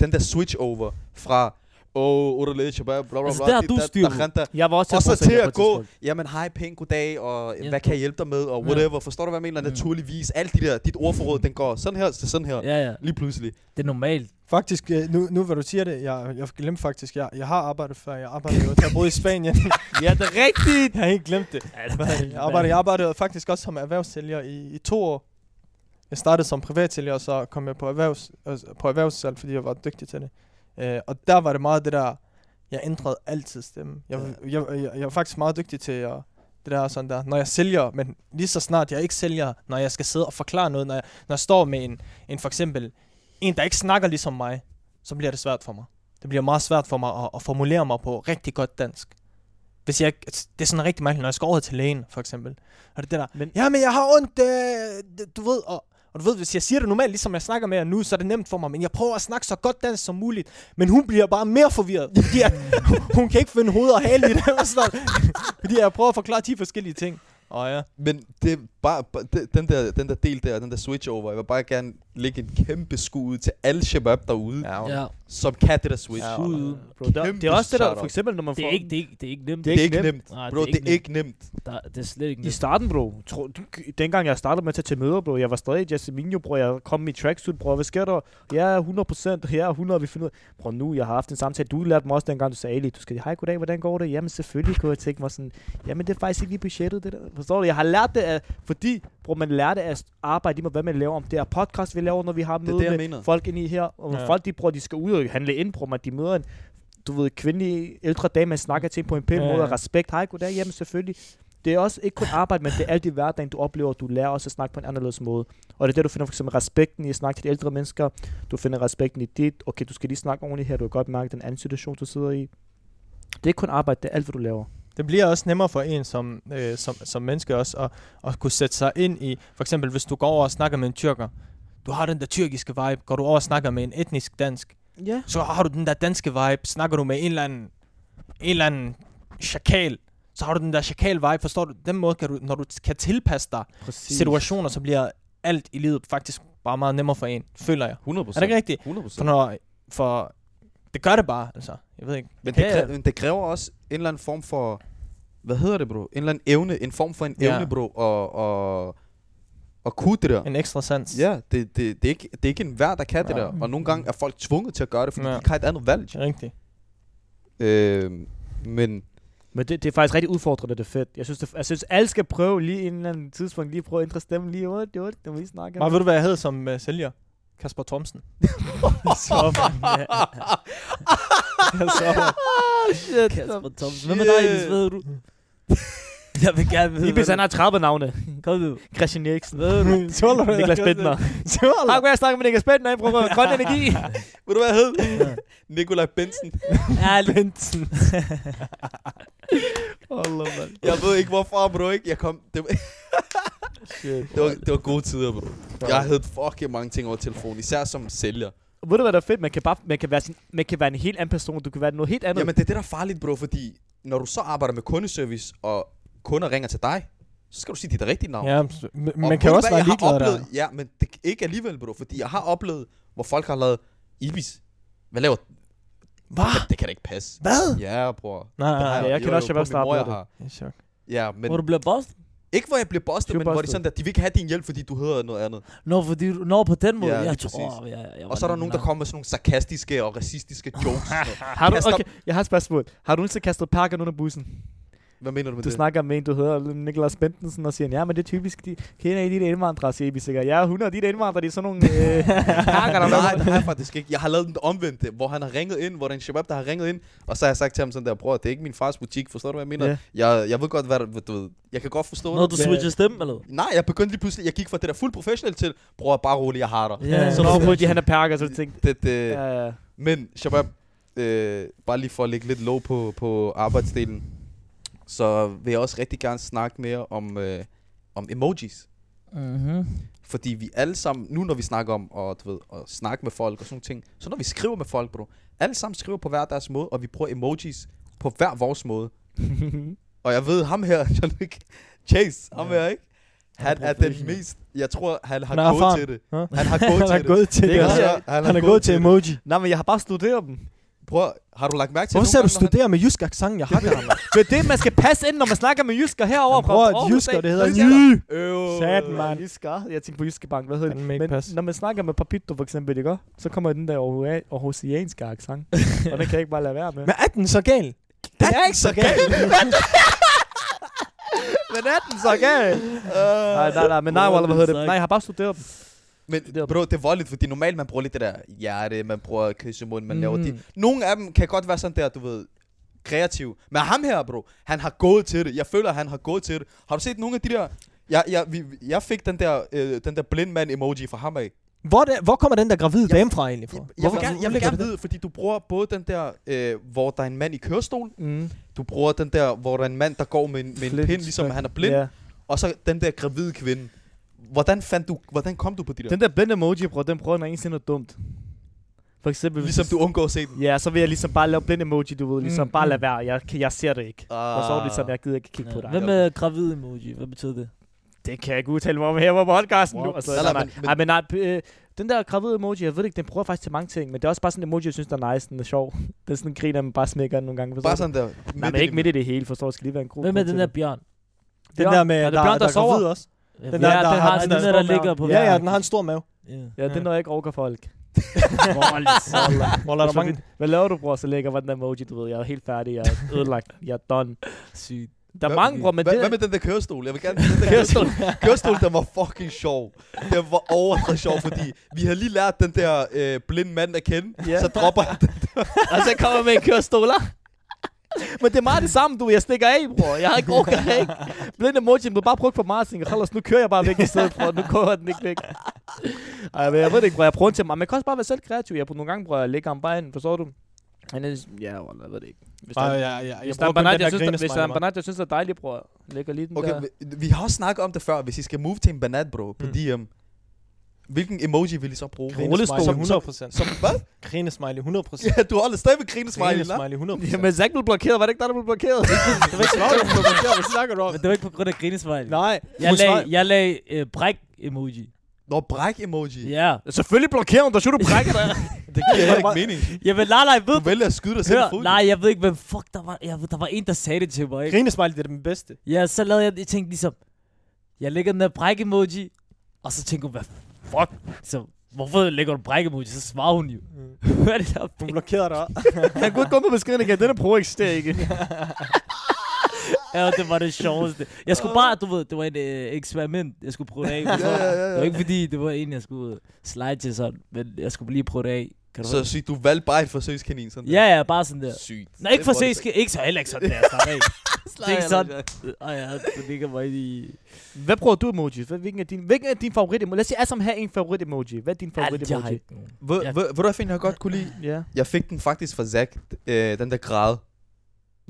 den der switch over fra, åh, orale, shabab, bla bla Altså, bla. der har dit, du styr. Jeg var også Og så til at gå, jamen hej, pæn, goddag, og Ja. hvad kan jeg hjælpe dig med, og Ja. whatever. Forstår du, hvad jeg mener? Mm. Naturligvis. Alt de der, dit ordforråd, den går sådan her til sådan her. Ja, ja. Lige pludselig. Det er normalt. Faktisk, øh, nu, nu hvor du siger det, jeg, jeg glemte faktisk, jeg, jeg har arbejdet før, jeg arbejdede jo, jeg boede i Spanien. (laughs) Ja, det er rigtigt. jeg har ikke glemt det. Hvad er det? Jeg arbejdede, jeg arbejdede faktisk også som erhvervssælger i, i to år. Jeg startede som privatsælger, og så kom jeg på, erhvervs, øh, på erhvervssalg, fordi jeg var dygtig til det. Øh, og der var det meget det der, jeg ændrede altid stemme. Jeg, jeg, jeg, jeg, jeg var faktisk meget dygtig til at, det der sådan der, når jeg sælger, men lige så snart jeg ikke sælger, når jeg skal sidde og forklare noget, når jeg, når jeg står med en, en for eksempel, en der ikke snakker ligesom mig, så bliver det svært for mig. Det bliver meget svært for mig at, at formulere mig på rigtig godt dansk. Hvis jeg, ikke- det er sådan rigtig mærkeligt, når jeg skal over til lægen, for eksempel. Og det det der, Men- men, ja, men jeg har ondt, øh, du ved, og, og du ved, hvis jeg siger det normalt, ligesom jeg snakker med jer nu, så er det nemt for mig, men jeg prøver at snakke så godt dansk som muligt. Men hun bliver bare mere forvirret, fordi at, (laughs) hun kan ikke finde hoved og hale i det, og sådan noget. fordi jeg prøver at forklare 10 forskellige ting. Og ja, Men det bare, bare det- den, der, den der del der, den der switch over, jeg vil bare gerne lægge en kæmpe skud til alle shabab derude, ja. ja, som kan det der switch. Ja. Bro, der, det er også det der, for eksempel, når man Det får... er ikke, det er ikke, det er ikke nemt. det er ikke nemt. Nej, Bro, det er ikke nemt. Der, det er slet ikke I nemt. starten, bro. Tro, dengang jeg startede med at tage til møder, bro. Jeg var stadig Jasminho, bro. Jeg kom i tracksuit, bro. Hvad sker der? Ja, 100 procent. Ja, 100. Vi finder ud. Bro, nu jeg har haft en samtale. Du lærte mig også dengang, du sagde, Ali, du skal hej, goddag, hvordan går det? Jamen, selvfølgelig kunne jeg tænke mig sådan, jamen, det er faktisk ikke lige budgettet, det der. Forstår du? Jeg har lært det af Fordi, bror, man lærer det at arbejde lige med, hvad man laver. Om det er podcast, vi laver, når vi har Det møde det, jeg med mener. folk ind i her. Og Ja. folk, de, bror, de skal ud og handle ind, bror, man. De møder en, du ved, kvindelig ældre dame, man snakker til på en pæn Ja, måde. ja. Respekt, hej, goddag, jamen selvfølgelig. Det er også ikke kun arbejde, men det er alt i hverdagen, du oplever. Du lærer også at snakke på en anderledes måde. Og det er det, du finder for eksempel respekten i at snakke til de ældre mennesker. Du finder respekten i dit. Okay, du skal lige snakke ordentligt her. Du kan godt mærke den anden situation, du sidder i. Det er ikke kun arbejde, det er alt, hvad du laver. Det bliver også nemmere for en som, øh, som, som menneske også at, at kunne sætte sig ind i, for eksempel hvis du går over og snakker med en tyrker, du har den der tyrkiske vibe, går du over og snakker med en etnisk dansk, Ja. så har du den der danske vibe, snakker du med en eller anden, en eller anden chakal, så har du den der chakal vibe, forstår du? Den måde kan du, når du kan tilpasse dig Præcis. situationer, så bliver alt i livet faktisk bare meget nemmere for en, føler jeg. 100 Er det ikke rigtigt? 100 For, når, for det gør det bare, altså. Jeg ved ikke. Men det, kræver, men det kræver også en eller anden form for, hvad hedder det, bro? En eller anden evne, en form for en Ja. evne, bro, og, og, og kunne det der. En ekstra sans. Ja, det, det, det, er ikke, det er ikke en hver, der kan det Ja. der. Og nogle gange er folk tvunget til at gøre det, fordi Ja. de ikke har et andet valg. Det rigtigt. Øh, men Men det, det er faktisk rigtig udfordrende, det er fedt. Jeg synes, det, jeg synes alle skal prøve lige en eller anden tidspunkt, lige prøve at ændre stemmen lige. Det det, det må vi snakke Bare ved du, hvad jeg hed som uh, sælger? Kasper Thomsen. så, så, Shit. Kasper Thomsen. Hvad med dig, Ibis? Hvad hedder du? (laughs) Jeg vil gerne vide, Ibis, han har 30 navne. Kom nu. Christian Eriksen. Hedder du? (laughs) Tåler du Niklas? Bentner. Tåler Har jeg snakke med Niklas Bentner, jeg bruger grøn energi. ved du, hvad jeg hed? Nikolaj Bensen. Ærligt. Benson. Hold man. Jeg ved ikke hvorfor, bro. Ikke? Jeg kom... Det Shit. det var, det var gode tider, bro. Jeg havde fucking mange ting over telefonen, især som sælger. Ved du, hvad der er fedt? Man kan, bare, man, kan være sin, man kan være en helt anden person. Du kan være noget helt andet. Jamen, det er det, der er farligt, bro, fordi når du så arbejder med kundeservice, og kunder ringer til dig, så skal du sige dit rigtige navn. Ja, men- man kan også være jeg har ligeglad der. oplevet, Ja, men det ikke alligevel, bro, fordi jeg har oplevet, hvor folk har lavet Ibis. Hvad laver Hvad? Det, det kan da ikke passe. Hvad? Ja, bror. Nej, nej, Det nej. jeg Jo, kan også jo, være mor, jeg startet har. Jeg. Ja, men Hvor du bliver boss? Ikke hvor jeg bliver busted, men hvor det busted. sådan, at de vil ikke have din hjælp, fordi du hedder noget andet. Nå, fordi du når på den måde. Ja, jeg tror, jeg, jeg, jeg Og så er der nogen, der kommer med sådan nogle sarkastiske og racistiske jokes. (laughs) Har du, okay, jeg har et spørgsmål. Har du nogensinde kastet pakker under bussen? Hvad mener du med Du det? snakker med en, du hedder Niklas Bentensen, og siger, ja, men det er typisk, de kender I de der indvandrere, siger vi sikkert. Ja, 100 de der indvandrere, de er sådan nogle øh, (laughs) (laughs) pakker, der Nej, jeg faktisk ikke. Jeg har lavet den omvendte, hvor han har ringet ind, hvor der er en shabab, der har ringet ind, og så har jeg sagt til ham sådan der, bror, det er ikke min fars butik, forstår du, hvad jeg mener? Ja. Jeg, jeg ved godt, hvad du, du ved. Jeg kan godt forstå Når det. du switcher stemme, eller? Nej, jeg begyndte lige pludselig, jeg gik fra det der fuldt professionelt til, bror, bare rolig, jeg har dig. Ja, så Så når fordi han er pakker, så tænkte Det, det, ja, ja. Men, Shabab, øh, bare lige for at lægge lidt lov på, på arbejdsdelen, så vil jeg også rigtig gerne snakke mere om, øh, om emojis. Mhm. Fordi vi alle sammen, nu når vi snakker om at, du ved, at snakke med folk og sådan nogle ting, så når vi skriver med folk, bro, alle sammen skriver på hver deres måde, og vi bruger emojis på hver vores måde. (laughs) Og jeg ved, ham her, (laughs) John Wick, Chase, ham her, ikke? Han er den mest, jeg tror, han har Han gået til det. Huh? Han har (laughs) gået Han til er det. gået til Det det. godt, han Han er gået til emoji. Nej, men jeg har bare studeret dem. Prøv, har du lagt mærke til Hvorfor nogle du han- studerer med jysk accent? Jeg hakker (laughs) ham. Det er det, man skal passe ind, når man snakker med jysker herover fra Bror, Aarhus jysker, det hedder jy. Øv. Satan, mand. Jysker. Jeg tænker på Jyske Bank. Hvad hedder det? Men pass. når man snakker med Papito for eksempel, ikke? Så kommer den der Aarhus- aarhusianske accent. og den kan jeg ikke bare lade være med. (laughs) Men er den så gal? Den er ikke så gal. (laughs) Men er den så gal? nej, nej, nej, men nej, hvad hedder det? Nej, jeg har bare studeret dem. Men Det er- bro, det er voldeligt, fordi normalt man bruger lidt det der hjerte, man bruger kyssemund, man mm. laver det. Nogle af dem kan godt være sådan der, du ved, kreativ. Men ham her, bro, han har gået til det. Jeg føler, han har gået til det. Har du set nogle af de der... Jeg, jeg, vi, jeg fik den der, øh, den der blind mand emoji fra ham af. Hvor, det, hvor kommer den der gravide Jeg- dame fra egentlig fra? Jeg, jeg vil Hvorfor- gerne, jeg vil gerne vide, fordi du bruger både den der, øh, hvor der er en mand i kørestol. Mm. Du bruger den der, hvor der er en mand, der går med en, med en Flint. pind, ligesom han er blind. Ja. Og så den der gravide kvinde. Hvordan fandt du, hvordan kom du på de der? Den der blind emoji, bror, den prøver når en noget dumt. For eksempel, hvis ligesom du undgår at se den. Ja, så vil jeg ligesom bare lave blind emoji, du ved. Ligesom Mm, bare mm. lade være. Jeg, kan- jeg ser det ikke. Og så er det ligesom, jeg gider ikke kigge på dig. Hvad med gravid emoji? Hvad betyder det? Det kan jeg ikke udtale mig om her på podcasten nu. Altså, Nej, men- nej, men nej, øh, den der gravide emoji, jeg ved ikke, den prøver faktisk til mange ting, men det er også bare sådan en emoji, jeg synes, der er nice, den er sjov. (laughs) Den er sådan en griner, man bare smækker den nogle gange. Bare sådan der. Nej, men ikke midt i det hele, forstår du? Det skal lige være en god Hvad med den der det. bjørn? Den der med, Er det der, bjørn, der der, sover? er gravid også. Ja, Den der- ja, der den har den den der der, der ligger på Ja, ja, den har en stor mave. Ja. Ja, det er noget, jeg ikke overgår folk. (laughs) Hvor der er mange... Hvad laver du, bror? Så lægger var den der emoji, du ved. Jeg er helt færdig. Jeg er ødelagt. Jeg er done. Sygt. Der er mange, bror, men hvad, det... hvad med den der kørestol? Jeg vil gerne den der kørestol. (laughs) kørestol, den var fucking sjov. Den var overdrevet sjov, fordi vi har lige lært den der øh, blinde mand at kende. Ja. Så dropper han den. (laughs) Og så kommer med en kørestoler. Men det er meget det samme, du. Jeg stikker af, bror. Jeg har ikke orker det ikke. Blind emoji, du bare brugt for meget. Jeg tænker, "Hallos, nu kører jeg bare væk i stedet for. Nu går den ikke væk. Ej, men jeg ved det ikke, bror. Jeg prøver til mig. Man kan også bare være selv kreativ. Jeg på nogle gange, bror, jeg lægger ham bare ind. Forstår du? Han er, ja, wallah, jeg ved det ikke. Hvis der, Ej, ja, ja, jeg hvis der er en banat, jeg der synes, der, hvis der er en banat, jeg synes, det er dejligt, bror. Lægger lige den Okay, der. vi, vi har også snakket om det før. Hvis I skal move til en banat, bro, på Mm. DM, hvilken emoji vil I så bruge? Rullestol. Grinesmiley Som- 100%. Som hvad? Grinesmiley 100%. Ja, du holder stadig ved grinesmiley, la? Grinesmiley 100%. Jamen, Zack blev blokeret. Var det ikke dig, der blev blokeret? det var ikke svaret, du blev Hvad snakker du om? Men det var ikke på grund af grinesmiley. Nej. Jeg svarede- jeg lagde øh, bræk-emoji. Nå, bræk emoji. Ja. Selvfølgelig blokerer hun dig, så du brækker dig. (laughs) Det giver heller ikke mening. Jamen, nej, nej, ved Du vælger at skyde dig selv i nej, jeg ved ikke, hvem fuck der var. Jeg, ved- der var en, der sagde det til mig, ikke? Grinesmiley, det er den bedste. Ja, så lavede jeg, jeg tænkte ligesom, jeg lægger den der bræk-emoji, og så tænker hun, hvad fuck? Så, hvorfor lægger du bræk-emoji? Så svarer hun jo. (laughs) Hvad er det der? Hun blokerede dig. (laughs) Han kunne ikke gå med beskeden igen. Den er pro eksisterer ikke. (laughs) Ja, det var det sjoveste. Jeg skulle bare, du ved, det var et øh, eksperiment, jeg skulle prøve det af. Ja, ja, ja, Det ja. var ikke fordi, det var en, jeg skulle slide til sådan, men jeg skulle lige prøve det af. Kan du Så sygt, du valgte bare et forsøgskanin sådan der. Ja, ja, bare sådan der. Sygt. Nej, ikke Det for var det se, ikke så heller ikke sådan der, slap af. Det er ikke sådan. Ej, ja, det ligger mig i... Hvad bruger du emojis? Hvad, hvilken er din, hvilken er din favorit emoji? Lad os sige, alle sammen have en favorit emoji. Hvad er din favorit jeg emoji? ikke nogen. Ved, Jeg- du, hvad fanden jeg godt kunne lide? Ja. Jeg fik den faktisk fra Zack, øh, den der græd.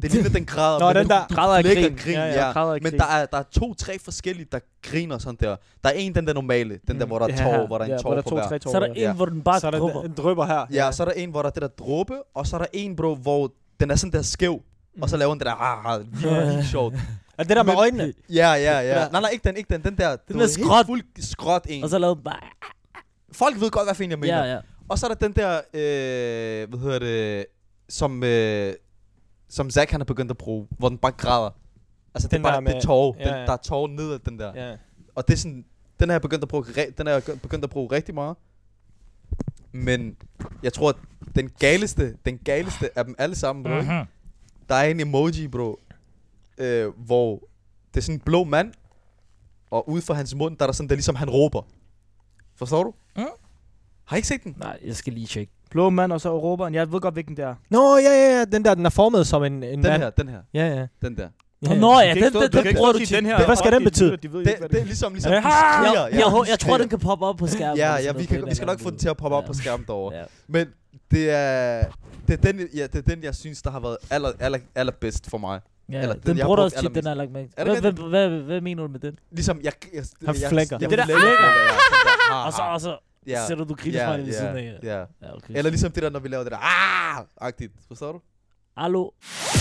Det ligner den græder, Nå, men den du, der du græder af grin. grin. Ja, Ja, ja, Men der er, der er to-tre forskellige, der griner sådan der. Der er en, den der normale, den der, Mm. hvor der er Ja, tår, hvor der er en ja, tår hvor der på to, hver. tre tår, Så er der ja. en, hvor den bare Så er der drupper. en drøber her. Ja, så er der en, hvor der er det der dråbe, og så er der en, bro, hvor den er sådan der skæv. Og så laver den det der, ah, ah, vildt, sjovt. Er det der med øjnene? Ja, ja, ja. Nej, nej, ikke den, ikke den. Den der, du der ved, skråt. fuld skråt en. Og så lavede den bare... Folk ved godt, hvad fanden jeg mener. Ja, ja. Og så er der den der, øh, hvad hedder det, som, øh, som Zack han har begyndt at bruge, hvor den bare græder. Altså, det Den er bare, der det er med- tårer. ja, Den, ja. der er tårer ned af den der. Ja. Og det er sådan, den har jeg begyndt at bruge, re- den har jeg begyndt at bruge rigtig meget. Men jeg tror, at den galeste, den galeste af dem alle sammen, Mhm. Der er en emoji, bro, øh, hvor det er sådan en blå mand, og ude for hans mund, der er der sådan, der ligesom han råber. Forstår du? Mm. Har I ikke set den? Nej, jeg skal lige tjekke. Blå mand og så råberen. Jeg ved godt, hvilken det er. Nå, ja, ja, ja. Den der, den er formet som en, en Den mand. her, den her, Ja, ja. den der. ja. Nå, ja, Du kan den, den, du den bruger du til. hvad skal den De- de- betyde? De ved Det, det er ligesom, ligesom Ja. skriger. Jeg, jeg, jeg, tror, den kan poppe op på skærmen. Ja, ja, vi, kan, vi skal nok få den til at poppe op på skærmen derovre. Ja. Men det er, det er, den, ja, det er den, jeg synes, der har været aller, aller, allerbedst for mig. Ja, Eller den, den, jeg bruger du også tit, den har jeg lagt mærke til. Det Hvad, hvad, hvad, hvad mener du med den? Ligesom, jeg... jeg, Han jeg, flækker. Jeg, Det jeg, der, jeg, jeg, jeg, jeg, Og så, og så ja, sætter du grillesmiley ved siden af. ja. Ja, okay. Eller ligesom det der, når vi laver det der, ah-agtigt. Forstår du? Hallo?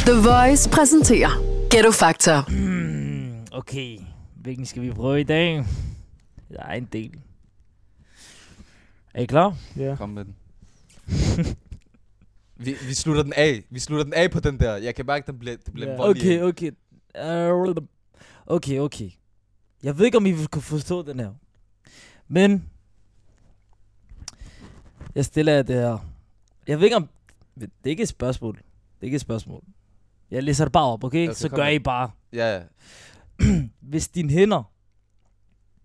The Voice præsenterer Ghetto Factor. Hmm, okay, hvilken skal vi prøve i dag? Der er en del. Er I klar? Ja. Kom med den. (laughs) vi, vi slutter den af. Vi slutter den af på den der. Jeg kan mærke, den bliver, det bliver en voldelig Okay, okay. Uh, okay, okay. Jeg ved ikke, om I vil kunne forstå den her. Men... Jeg stiller jer det her. Jeg ved ikke, om... Det er ikke et spørgsmål. Det er ikke et spørgsmål. Jeg læser det bare op, okay? Okay, Så gør. I bare. Ja, ja. (clears throat) Hvis dine hænder...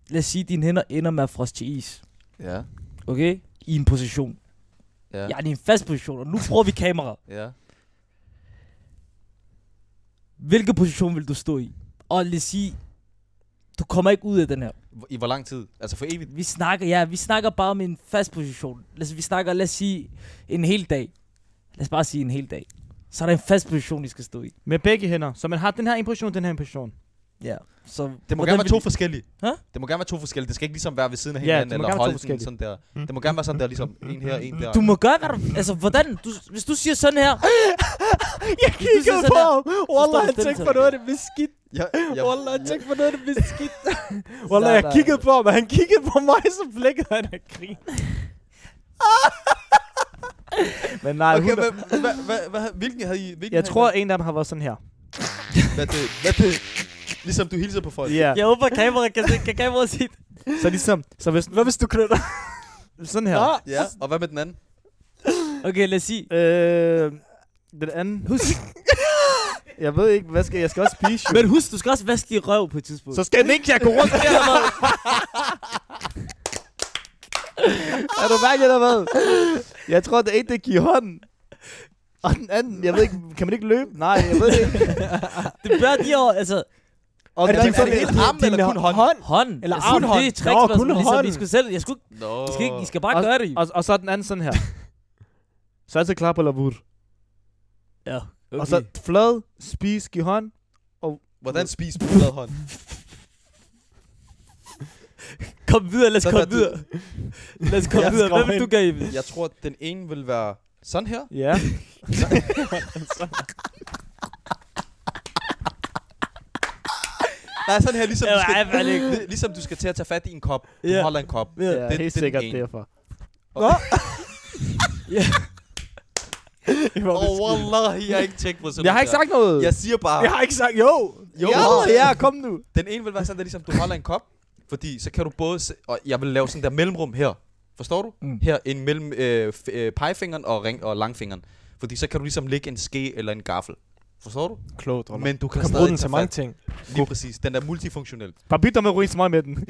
Lad os sige, at dine hænder ender med at froste til is. Ja, Okay? I en position. Ja. Jeg er i en fast position, og nu bruger vi kamera. ja. Hvilken position vil du stå i? Og lad os sige, du kommer ikke ud af den her. I hvor lang tid? Altså for evigt? Vi snakker, ja, vi snakker bare om en fast position. Lad os, vi snakker, lad os sige, en hel dag. Lad os bare sige en hel dag. Så er der en fast position, I skal stå i. Med begge hænder. Så man har den her en position, den her en position. Ja. Så Det må gerne være to forskellige. Hæ? Det må gerne være to forskellige. Det skal ikke ligesom være ved siden af Ja, hinanden, må eller gerne være to holde den sådan der. Mm. Det må gerne være sådan der, ligesom en her, en der. Du må gøre, hvad du... Altså, hvordan? Du, hvis du siger sådan her... (laughs) Jeg siger sådan her, Wallah, han tænkte på det. noget af det beskidt. Ja, ja, Wallah, han ja. tænkte på noget af det beskidt. (laughs) Wallah, jeg kiggede på ham, og han kiggede på mig, så flækkede han af grin. (laughs) Men nej, Okay, hvad, hvad, hvad, hvad, hvilken havde I? Hvilken jeg havde I tror, en af dem har været sådan her. Hvad det? Hvad det? Ligesom du hilser på folk. Ja. Jeg håber, kameraet kan, se- kan kameraet se det. Så ligesom, så hvis, Hvad hvis du knytter? sådan her. Ja. Ja, og hvad med den anden? Okay, lad os sige... Øh, den anden. Husk, Jeg ved ikke, hvad skal jeg? skal også spise, jo. Men husk, du skal også vaske din røv på et tidspunkt. Så skal den ikke til at gå rundt der, er du mærke, eller hvad? Jeg tror, det ene, det giver hånden. Og den anden, jeg ved ikke, kan man ikke løbe? Nej, jeg ved det ikke. det bør de år, altså, Og Er det, er det hele armen, eller kun hånd? hånd? hånd. Eller altså, arm. Det er et Nå, trick, kun ligesom, hånd. I skulle selv, jeg skulle, Nå. I skal, ikke, I skal bare og, gøre det. og, og, så den anden sådan her. Så altid klar på lavur. Ja, okay. Og så flad, spis, giv hånd. Hvordan spiser på flad hånd? (laughs) Kom videre, lad os komme er videre. Lad os komme videre. Hvad vil du gøre? Jeg tror, den ene vil være sådan her. Ja. (laughs) (laughs) Nej, sådan her, ligesom, Ja, du skal, ej, vel ikke. li- ligesom du skal til at tage fat i en kop. Du Ja. holder en kop. Ja. Ja, det- helt det er sikkert den ene. derfor. (laughs) Åh, oh, wallahi, jeg har ikke tænkt på sådan Jeg har ikke sagt noget. Jeg siger bare, Jeg har ikke sagt jo. jo, Ja, ja, kom nu. den ene vil være sådan, der ligesom, du holder en kop. Fordi så kan du både, se, og jeg vil lave sådan der mellemrum her. Forstår du? Mm. Her ind mellem øh, f- øh, pegefingeren og, ring, og langfingeren. Fordi så kan du ligesom lægge en ske eller en gaffel. Forstår du? Klogt, Roller. Men du kan, Du kan stadig bruge den til mange ting. Lige præcis. Den er multifunktionel. Bare byt dig med ruin smøg med den. (laughs)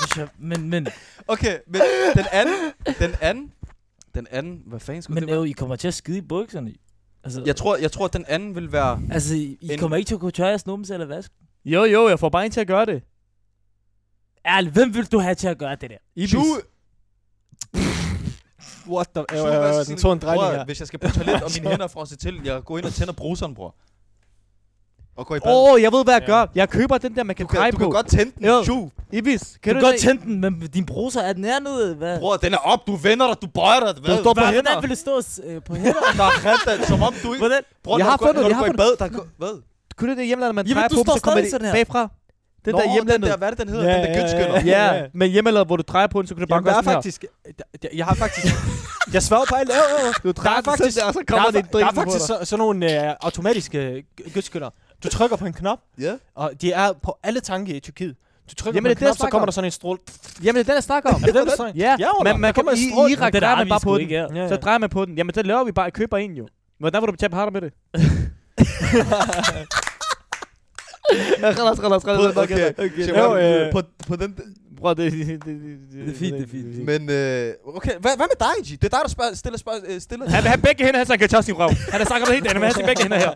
Hvis jeg- Men, men, Okay, men den anden, den anden, den anden, hvad fanden skulle men det være? jo, I kommer til at skide i bukserne. Altså, Jeg tror, jeg tror, at den anden vil være... altså I, en- kommer ikke til at kunne tørre jeres numse eller vaske. Jo, jo, jeg får bare en til at gøre det. Ærligt, hvem vil du have til at gøre det der? Ibis. Shu, What the... Øh, hvad øh, den du? tog en drejning her. Hvis jeg skal på toilet, og mine (laughs) hænder er frosset til, jeg går ind og tænder bruseren, bror. Og går i bad. Åh, oh, jeg ved, hvad jeg Ja. gør. Jeg køber den der, man kan du, kan, dreje du på. kan godt tænde den. Jo. Ibis, Kan kan du, du, godt se? tænde den, men din bruser er den hernede. Hvad? Bror, den er op, du vender dig, du bøjer dig. Hvad? Du står på hænder. hvordan vil det stå øh, på hænder? Der er rent, som om du ikke... Hvordan? Bror, Jeg har du går- fundet- når jeg du har går i bad, der. Hvad? Kunne det det hjemlandet, man drejer du på, står så kommer det bagfra? Den Nå, der den hjemlandet. der, hvad er det, den hedder? Ja, den der ja, gyndskytter. ja. Ja, men hjemmelavet, hvor du drejer på den, så kan du bare Jamen, der gøre er sådan faktisk... Der, der, jeg har faktisk... (laughs) jeg svarer på alt. Her. Du drejer Der er den faktisk- sådan der, så Der kommer er, det der er faktisk så, sådan nogle øh, automatiske g- gødskytter. Du trykker på en knap, Ja. og de er på alle tanke i Tyrkiet. Du trykker Jamen, på en knap, så kommer om. der sådan en stråle. Jamen, det er den, jeg snakker om. Er det den, du snakker? Ja, Ja, man Der kan, kommer i. Irak Det drejer der man bare på den. her. Ja, Så drejer man på den. Jamen, så laver vi bare, køber en jo. Hvordan vil du betale harder med det? (laughs) Det, det, det, Det er fint, fint. Men, øh, okay, hvad, hvad med dig, G? Det er dig, der spørger, stiller spørgsmål. Øh, stiller. Han vil have begge hænder, så han kan tage sin røv. Han har sagt det helt, han vil have sine begge hænder her.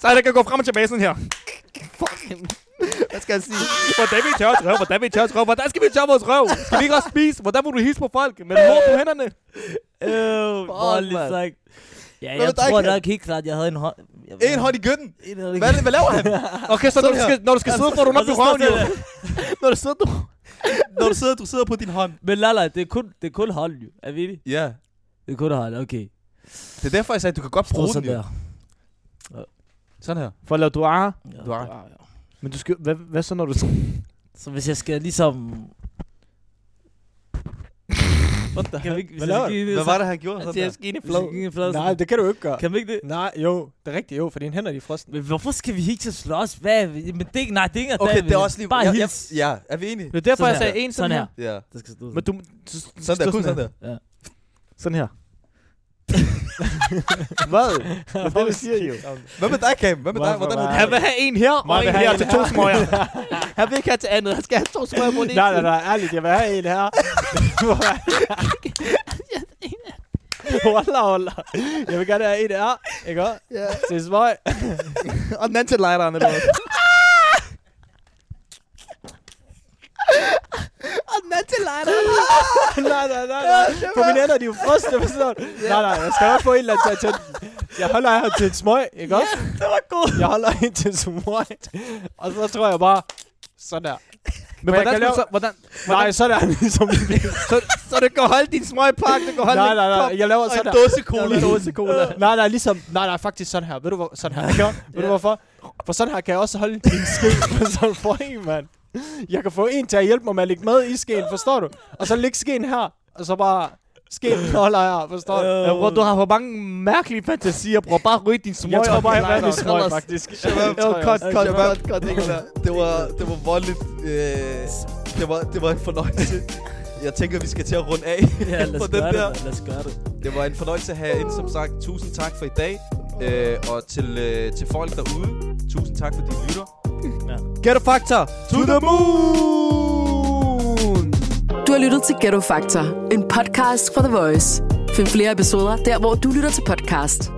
Så han kan gå frem og tilbage sådan her. Hvad skal jeg sige? Hvordan vi tørre røv? Hvordan vi tørre røv? Hvordan skal vi tørre vores røv? Skal vi ikke også spise? Hvordan vil du hilse på folk? Med lort på hænderne? Øh, voldeligt mand. sagt. Ja, jeg tror nok helt klart, jeg havde en hånd. Jeg En hånd i gøtten. Hånd Hvad, hvad laver han? Okay, (laughs) så når du skal, når du skal sidde, får du nok så i røven jo. (laughs) Når du sidder, du... (laughs) Når du sidder, du sidder på din hånd. Men lala, det er kun, det er kun hold, jo. Er vi det? Ja. Det er kun hold, okay. Det er derfor, jeg sagde, at du kan godt bruge den, jo. der. Sådan her. For at lave duar. Ja, Du har- ja, ja. Men du skal, hvad, hvad så, når du... Så hvis jeg skal ligesom... What the Kan vi ikke... Hvad laver du? Hvad var det, han gjorde? Sådan jeg skal ind i flad. Skal flad Nej, det kan du ikke gøre. Kan vi ikke det? Nej, jo. Det er rigtigt, jo, for dine hænder de er frosne. Men hvorfor skal vi ikke til at slås? Hvad? Men det, nej, det er ikke Okay, det er også lige... Bare ja, hils. Ja, ja, er vi enige? Det er derfor, Sådan jeg sagde her. en sådan her. Ja. Der skal stå Men du... Sådan der, kun sådan der. Sådan her. Hvad? Det er det, du siger jo. Hvad med dig, Cam? Hvad med dig? Hvordan vil Han vil have en her, og en her til to smøger. (laughs) Han vil ikke have til andet. Han skal have to smøger på ene Nej, nej, nej, ærligt, jeg vil have en her. (laughs) Wallah, wallah. Jeg vil gerne have en her, ikke også? Ja. Til smøg. (laughs) Og den anden til lighteren, eller hvad? Lighteren. (laughs) nej, nej, nej, nej. På mine hænder, de er jo frosne, forstår du? Nej, nej, jeg skal nok få en eller anden til at tænde. Jeg holder her til en smøg, ikke også? Det var godt. Jeg holder en til en smøg. Og så tror jeg bare, sådan der. Men hvordan, kan lave- så, hvordan, Nej, sådan der ligesom så, så det kan holde din smøgpakke, det kan holde Nej, din nej, kop. nej, jeg laver sådan der. dåse cola. En dåse cola. nej, nej, ligesom, nej, nej, faktisk sådan her. Ved du, hvor, sådan her. Ja. Ved du hvorfor? For sådan her kan jeg også holde min ske på sådan for en, mand. Jeg kan få en til at hjælpe mig med at lægge mad i skeen, forstår du? Og så lægge skeen her, og så bare skeen holder her, forstår du? Ja, bror, du har for mange mærkelige fantasier, bror. Bare ryg din smøg. Jeg tror bare, jeg vandt i smøg, faktisk. Shabab, cut, cut, cut, cut. Det var, det var voldeligt. Øh, det, var, det var en fornøjelse. Jeg tænker, vi skal til at runde af (laughs) Ja, lad os den gøre der. det. Lad os gøre det. Det var en fornøjelse at have jer inde, som sagt. Tusind tak for i dag. Øh, og til, øh, til folk derude, tusind tak, fordi I lytter. Ghetto Factor to the moon! Du har lyttet til Ghetto Factor, en podcast fra The Voice. Find flere episoder der, hvor du lytter til podcast.